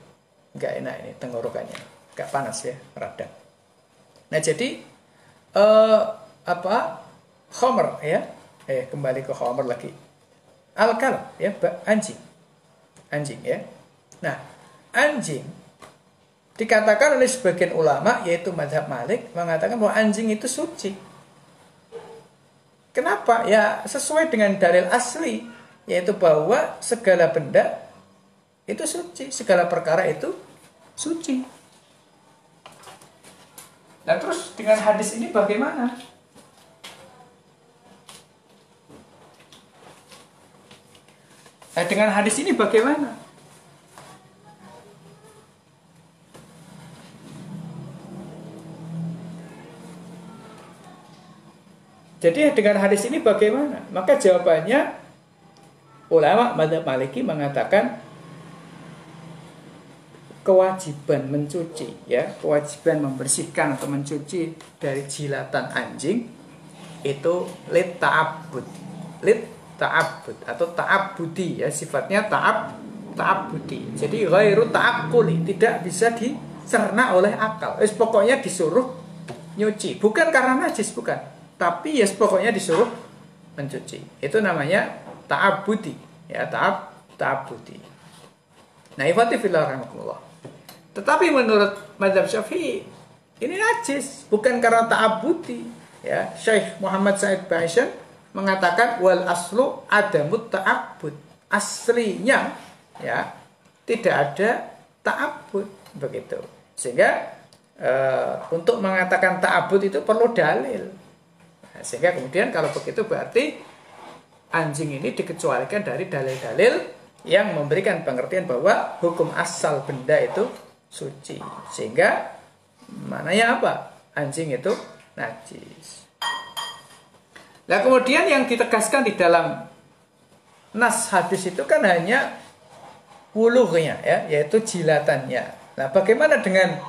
nggak enak ini tenggorokannya, agak panas ya, rada. Nah jadi eh, apa Homer ya, eh kembali ke Homer lagi. Alkal ya anjing, anjing ya. Nah anjing dikatakan oleh sebagian ulama yaitu Madhab Malik mengatakan bahwa anjing itu suci Kenapa? Ya sesuai dengan dalil asli yaitu bahwa segala benda itu suci, segala perkara itu suci. Nah terus dengan hadis ini bagaimana? Nah, dengan hadis ini bagaimana? Jadi dengan hadis ini bagaimana? Maka jawabannya ulama Madhab Maliki mengatakan kewajiban mencuci ya, kewajiban membersihkan atau mencuci dari jilatan anjing itu lit ta'abbud. Lit ta'abbud atau ta'abbudi ya, sifatnya ta'ab ta'abbudi. Jadi ghairu ta'akkuli, tidak bisa dicerna oleh akal. Es pokoknya disuruh nyuci, bukan karena najis, bukan tapi ya pokoknya disuruh mencuci. Itu namanya ta'abudi, ya ta'ab ta'abudi. Nah, ifati fillah Tetapi menurut mazhab Syafi'i ini najis, bukan karena ta'abudi. Ya, Syekh Muhammad Said Bashan mengatakan wal aslu adamut ta'abud. Aslinya ya tidak ada ta'abud begitu. Sehingga uh, untuk mengatakan ta'abud itu perlu dalil Nah, sehingga kemudian kalau begitu berarti anjing ini dikecualikan dari dalil-dalil yang memberikan pengertian bahwa hukum asal benda itu suci. Sehingga mananya apa? Anjing itu najis. Nah kemudian yang ditegaskan di dalam nas hadis itu kan hanya wuluhnya ya, yaitu jilatannya. Nah bagaimana dengan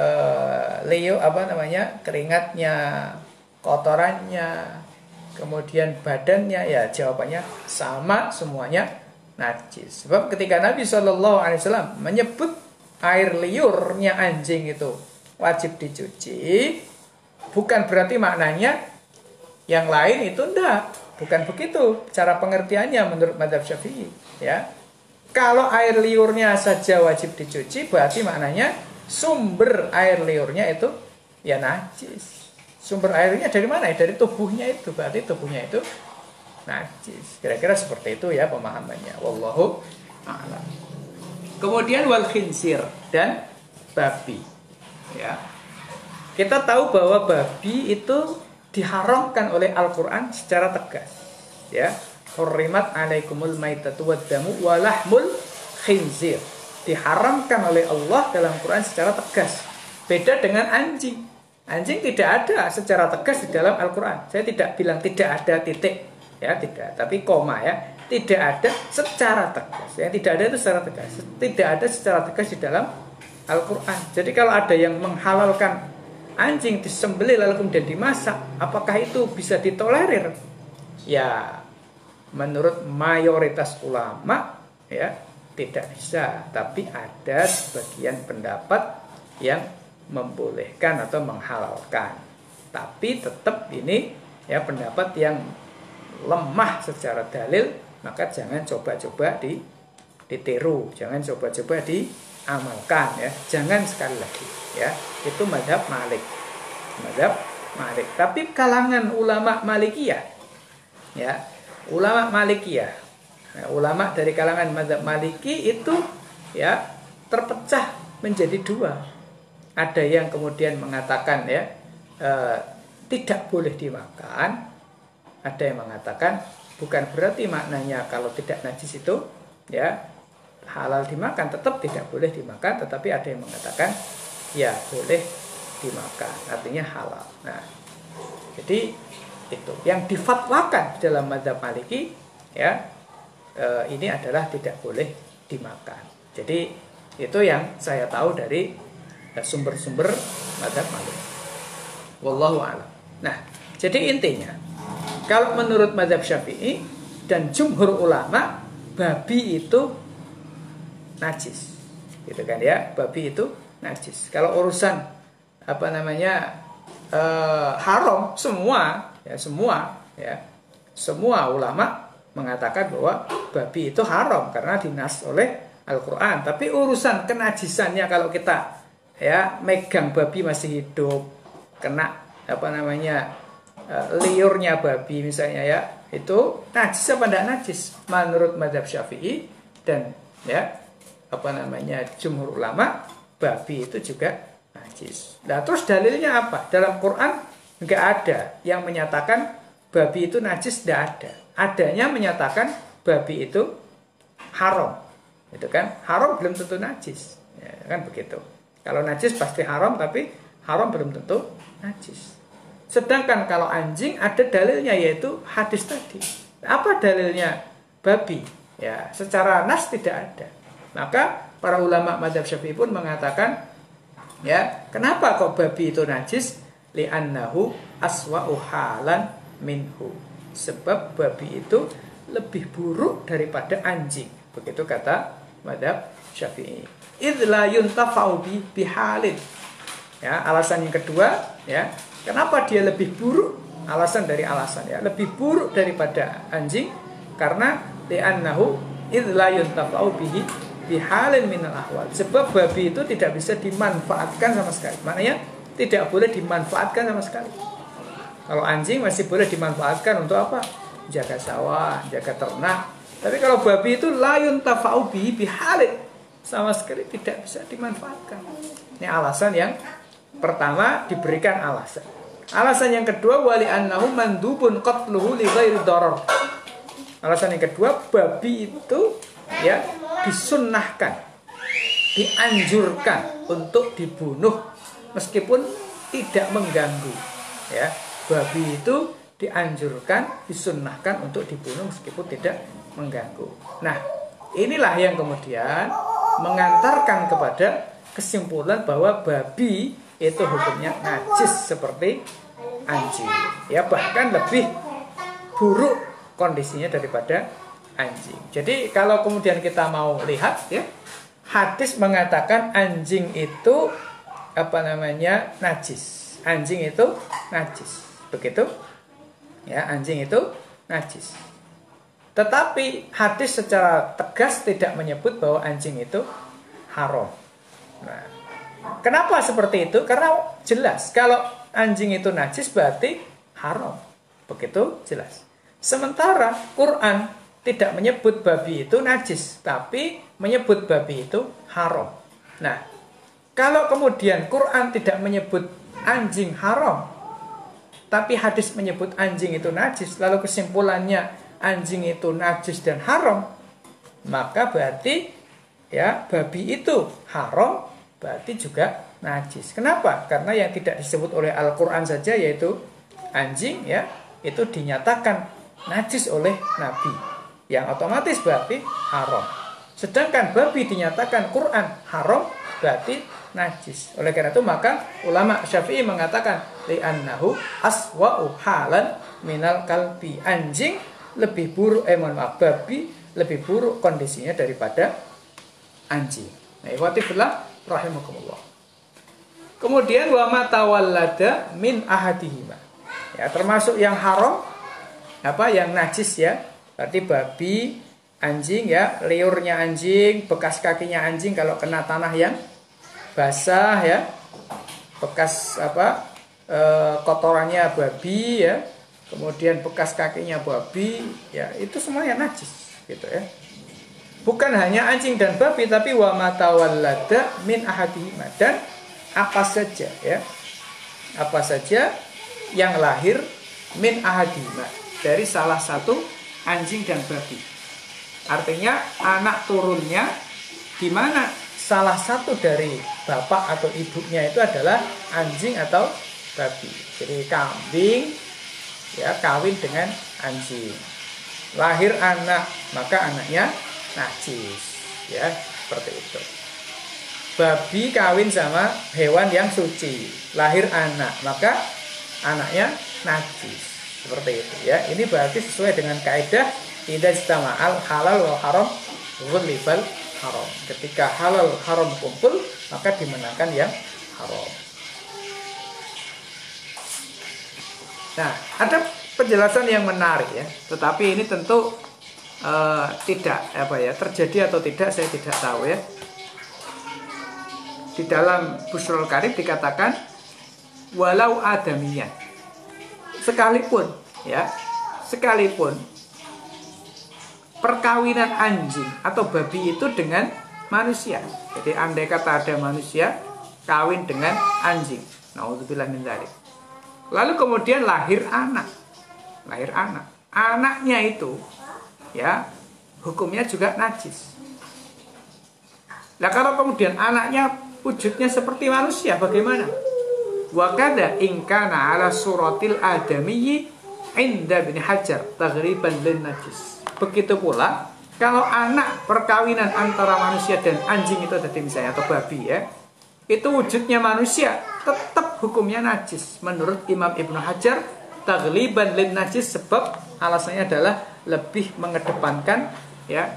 uh, leo apa namanya keringatnya, kotorannya, kemudian badannya, ya jawabannya sama semuanya najis. Sebab ketika Nabi Shallallahu Alaihi Wasallam menyebut air liurnya anjing itu wajib dicuci, bukan berarti maknanya yang lain itu enggak, bukan begitu cara pengertiannya menurut Madhab Syafi'i. Ya, kalau air liurnya saja wajib dicuci, berarti maknanya sumber air liurnya itu ya najis sumber airnya dari mana? Dari tubuhnya itu. Berarti tubuhnya itu najis. Kira-kira seperti itu ya pemahamannya. Wallahu a'lam. Kemudian wal khinsir dan babi. Ya. Kita tahu bahwa babi itu diharamkan oleh Al-Qur'an secara tegas. Ya. Hurrimat alaikumul maitatu waddamu walahmul khinzir. Diharamkan oleh Allah dalam Quran secara tegas. Beda dengan anjing. Anjing tidak ada secara tegas di dalam Al-Quran. Saya tidak bilang tidak ada titik, ya tidak, tapi koma ya, tidak ada secara tegas. Yang tidak ada itu secara tegas, tidak ada secara tegas di dalam Al-Quran. Jadi kalau ada yang menghalalkan anjing disembelih lalu kemudian dimasak, apakah itu bisa ditolerir? Ya, menurut mayoritas ulama ya tidak bisa, tapi ada sebagian pendapat yang membolehkan atau menghalalkan. Tapi tetap ini ya pendapat yang lemah secara dalil, maka jangan coba-coba di ditiru, jangan coba-coba diamalkan ya. Jangan sekali lagi ya. Itu madhab Malik. Madhab Malik. Tapi kalangan ulama Malikiyah ya, ulama Malikiyah. Nah, ulama dari kalangan madhab Maliki itu ya terpecah menjadi dua. Ada yang kemudian mengatakan ya e, tidak boleh dimakan. Ada yang mengatakan bukan berarti maknanya kalau tidak najis itu ya halal dimakan tetap tidak boleh dimakan tetapi ada yang mengatakan ya boleh dimakan. Artinya halal. Nah jadi itu. Yang difatwakan dalam madhab maliki ya e, ini adalah tidak boleh dimakan. Jadi itu yang saya tahu dari e, sumber-sumber madhab maliki. Wallahu alam. Nah jadi intinya kalau menurut madhab syafi'i dan jumhur ulama babi itu najis. Gitu kan ya? Babi itu najis. Kalau urusan apa namanya uh, haram semua ya semua ya. Semua ulama mengatakan bahwa babi itu haram karena dinas oleh Al-Quran. Tapi urusan kenajisannya kalau kita ya megang babi masih hidup kena apa namanya uh, liurnya babi misalnya ya itu najis apa tidak najis? Menurut madhab syafi'i dan ya apa namanya jumhur ulama babi itu juga najis. Nah terus dalilnya apa? Dalam Quran nggak ada yang menyatakan babi itu najis, tidak ada. Adanya menyatakan babi itu haram, itu kan? Haram belum tentu najis, ya, kan begitu. Kalau najis pasti haram, tapi haram belum tentu najis. Sedangkan kalau anjing ada dalilnya yaitu hadis tadi. Apa dalilnya babi? Ya, secara nas tidak ada. Maka para ulama madhab syafi'i pun mengatakan ya kenapa kok babi itu najis? Li'annahu aswa'u halan minhu. Sebab babi itu lebih buruk daripada anjing. Begitu kata madhab syafi'i. Idla yuntafa'u bi bihalin. Ya alasan yang kedua ya kenapa dia lebih buruk? Alasan dari alasan ya. Lebih buruk daripada anjing karena li'annahu idla yuntafa'u bihi bihalin minal ahwal. Sebab babi itu tidak bisa dimanfaatkan sama sekali. Maknanya tidak boleh dimanfaatkan sama sekali. Kalau anjing masih boleh dimanfaatkan untuk apa? Jaga sawah, jaga ternak. Tapi kalau babi itu layun tafa'u bihi bihalin. Sama sekali tidak bisa dimanfaatkan. Ini alasan yang pertama diberikan alasan. Alasan yang kedua wali annahu mandubun qatluhu li ghairi. Alasan yang kedua babi itu ya disunnahkan, dianjurkan untuk dibunuh meskipun tidak mengganggu. Ya, babi itu dianjurkan, disunnahkan untuk dibunuh meskipun tidak mengganggu. Nah, inilah yang kemudian mengantarkan kepada kesimpulan bahwa babi itu hukumnya najis seperti anjing. Ya, bahkan lebih buruk kondisinya daripada anjing. Jadi kalau kemudian kita mau lihat ya, hadis mengatakan anjing itu apa namanya najis. Anjing itu najis. Begitu? Ya, anjing itu najis. Tetapi hadis secara tegas tidak menyebut bahwa anjing itu haram. Nah, kenapa seperti itu? Karena jelas kalau anjing itu najis berarti haram. Begitu jelas. Sementara Quran tidak menyebut babi itu najis, tapi menyebut babi itu haram. Nah, kalau kemudian Quran tidak menyebut anjing haram, tapi hadis menyebut anjing itu najis, lalu kesimpulannya anjing itu najis dan haram, maka berarti ya babi itu haram, berarti juga najis. Kenapa? Karena yang tidak disebut oleh Al-Quran saja yaitu anjing ya itu dinyatakan najis oleh Nabi yang otomatis berarti haram. Sedangkan babi dinyatakan Quran haram, berarti najis. Oleh karena itu maka ulama Syafi'i mengatakan li'annahu aswa'u halan minal kalbi. Anjing lebih buruk eh mohon maaf babi lebih buruk kondisinya daripada anjing. Nah, ikhwatifillah rahimakumullah. Kemudian wa matawallada min ahadihima. Ya, termasuk yang haram apa yang najis ya. Berarti babi, anjing ya, liurnya anjing, bekas kakinya anjing kalau kena tanah yang basah ya. Bekas apa? E, kotorannya babi ya. Kemudian bekas kakinya babi ya, itu semuanya najis gitu ya. Bukan hanya anjing dan babi tapi wa matawallada min ahadihima dan apa saja ya apa saja yang lahir min ahadima dari salah satu anjing dan babi. Artinya anak turunnya di mana salah satu dari bapak atau ibunya itu adalah anjing atau babi. Jadi kambing ya kawin dengan anjing. Lahir anak maka anaknya najis ya seperti itu. Babi kawin sama hewan yang suci, lahir anak, maka anaknya najis. Seperti itu ya. Ini berarti sesuai dengan kaidah tidak al halal wal haram ghulibal haram. Ketika halal haram kumpul, maka dimenangkan yang haram. Nah, ada penjelasan yang menarik ya. Tetapi ini tentu uh, tidak apa ya terjadi atau tidak saya tidak tahu ya di dalam Busrul Karim dikatakan walau adamiyan sekalipun ya. Sekalipun. Perkawinan anjing atau babi itu dengan manusia. Jadi andai kata ada manusia kawin dengan anjing. Naudzubillah min lalu kemudian lahir anak. Lahir anak. Anaknya itu ya hukumnya juga najis. Nah kalau kemudian anaknya wujudnya seperti manusia bagaimana? Wakada ingkana ala suratil adamiyyi inda bin hajar taghriban lin najis. Begitu pula kalau anak perkawinan antara manusia dan anjing itu tadi misalnya atau babi ya, itu wujudnya manusia tetap hukumnya najis menurut Imam Ibnu Hajar taghliban lin najis sebab alasannya adalah lebih mengedepankan ya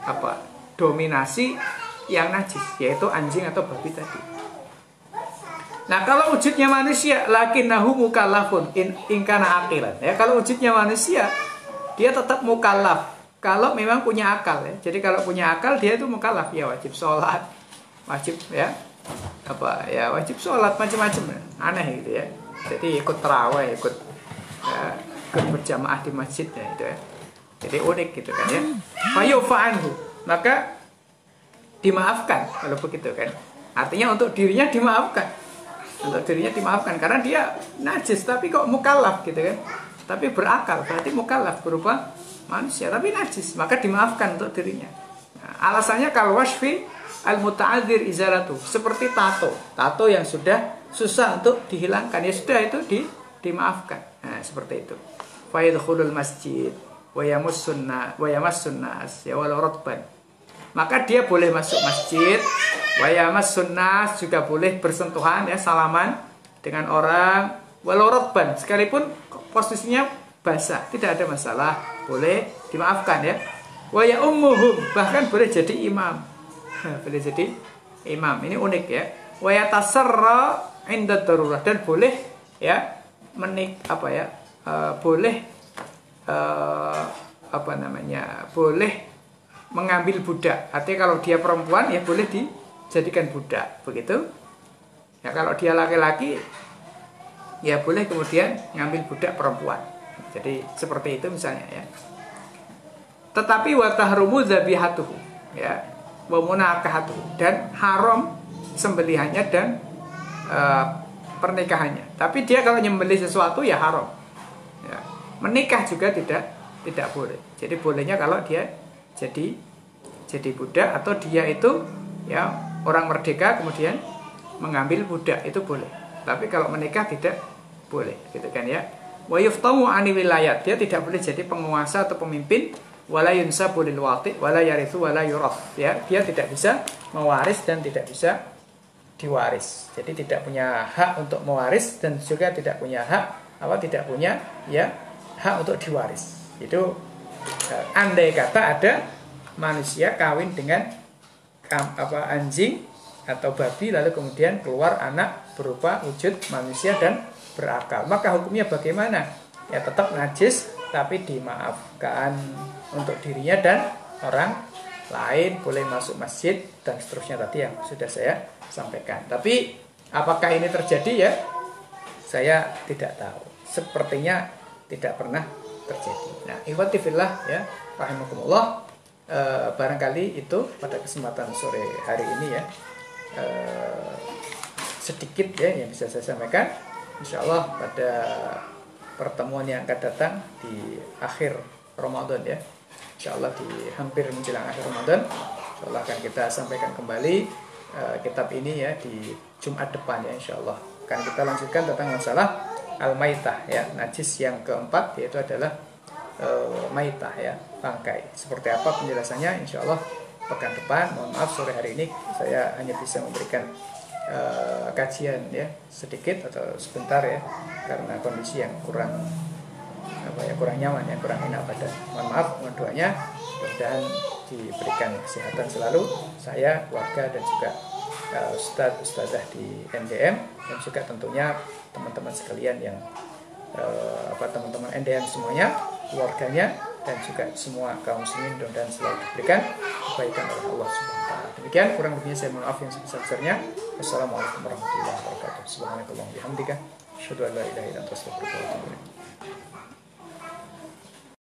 apa dominasi yang najis yaitu anjing atau babi tadi. Nah kalau wujudnya manusia lakin nahu mukallafun in, ingkana akilan ya kalau wujudnya manusia dia tetap mukallaf. Kalau memang punya akal ya. Jadi kalau punya akal dia itu mukallaf. Ya wajib sholat. Wajib ya. Apa ya wajib sholat macam-macam. Aneh gitu ya. Jadi ikut terawih ikut ya, ikut berjamaah di masjid ya itu ya. Jadi unik gitu kan ya. Fayufaanhu maka dimaafkan kalau begitu kan. Artinya untuk dirinya dimaafkan untuk dirinya dimaafkan karena dia najis tapi kok mukallaf gitu kan. Tapi berakal berarti mukallaf berupa manusia tapi najis maka dimaafkan untuk dirinya. Nah, alasannya kalau wasfi al mutaadir izaratu seperti tato. Tato yang sudah susah untuk dihilangkan ya sudah itu di dimaafkan. Nah, seperti itu. Fayadkhulul masjid wa yamussunna wa yamassunnas ya walau rotban maka dia boleh masuk masjid. Wayamas sunnah juga boleh bersentuhan ya salaman dengan orang. Walau rotban sekalipun posisinya basah tidak ada masalah boleh dimaafkan ya. Waya ummuhum bahkan boleh jadi imam. Boleh jadi imam ini unik ya. Waya tasarra inda darurat dan boleh ya menik apa ya uh, boleh uh, apa namanya boleh mengambil budak. Artinya kalau dia perempuan ya boleh dijadikan budak, begitu. Ya kalau dia laki-laki ya boleh kemudian ngambil budak perempuan. Jadi seperti itu misalnya ya. Tetapi watahrumu zabihatuhu ya. Wa dan haram sembelihannya dan uh, pernikahannya. Tapi dia kalau nyembelih sesuatu ya haram. Ya. Menikah juga tidak tidak boleh. Jadi bolehnya kalau dia jadi jadi budak atau dia itu ya orang merdeka kemudian mengambil budak itu boleh. Tapi kalau menikah tidak boleh, gitu kan ya. Wa yuftamu ani wilayat, dia tidak boleh jadi penguasa atau pemimpin wala yunsabu lil wati wala yarithu wala ya. Dia tidak bisa mewaris dan tidak bisa diwaris. Jadi tidak punya hak untuk mewaris dan juga tidak punya hak apa tidak punya ya hak untuk diwaris. Itu eh, andai kata ada manusia kawin dengan apa anjing atau babi lalu kemudian keluar anak berupa wujud manusia dan berakal. Maka hukumnya bagaimana? Ya tetap najis tapi dimaafkan untuk dirinya dan orang lain boleh masuk masjid dan seterusnya tadi yang sudah saya sampaikan. Tapi apakah ini terjadi ya? Saya tidak tahu. Sepertinya tidak pernah terjadi. Nah, ikhwati fillah ya, rahimakumullah. Eh, barangkali itu pada kesempatan sore hari ini ya. eh, sedikit ya yang bisa saya sampaikan. Insya Allah pada pertemuan yang akan datang di akhir Ramadan ya. Insya Allah di hampir menjelang akhir Ramadan, Insya Allah akan kita sampaikan kembali eh, kitab ini ya di Jumat depan ya Insya Allah. Akan kita lanjutkan tentang masalah al-maitah ya, najis yang keempat yaitu adalah eh, maitah ya, bangkai. Seperti apa penjelasannya Insya Allah pekan depan. Mohon maaf sore hari ini saya hanya bisa memberikan eh, kajian ya sedikit atau sebentar ya karena kondisi yang kurang apa ya kurang nyaman ya kurang enak pada mohon maaf mohon doanya mudah-mudahan diberikan kesehatan selalu saya keluarga dan juga uh, ustadz ustadzah di NDM dan juga tentunya teman-teman sekalian yang uh, apa teman-teman NDM semuanya keluarganya dan juga semua kaum muslimin mudah-mudahan selalu diberikan kebaikan oleh Allah Subhanahu wa taala. Demikian kurang lebihnya saya mohon maaf yang sebesar-besarnya. Wassalamualaikum warahmatullahi wabarakatuh. Subhanakallahumma bihamdika asyhadu an la ilaha illa anta astaghfiruka wa atubu ilaik.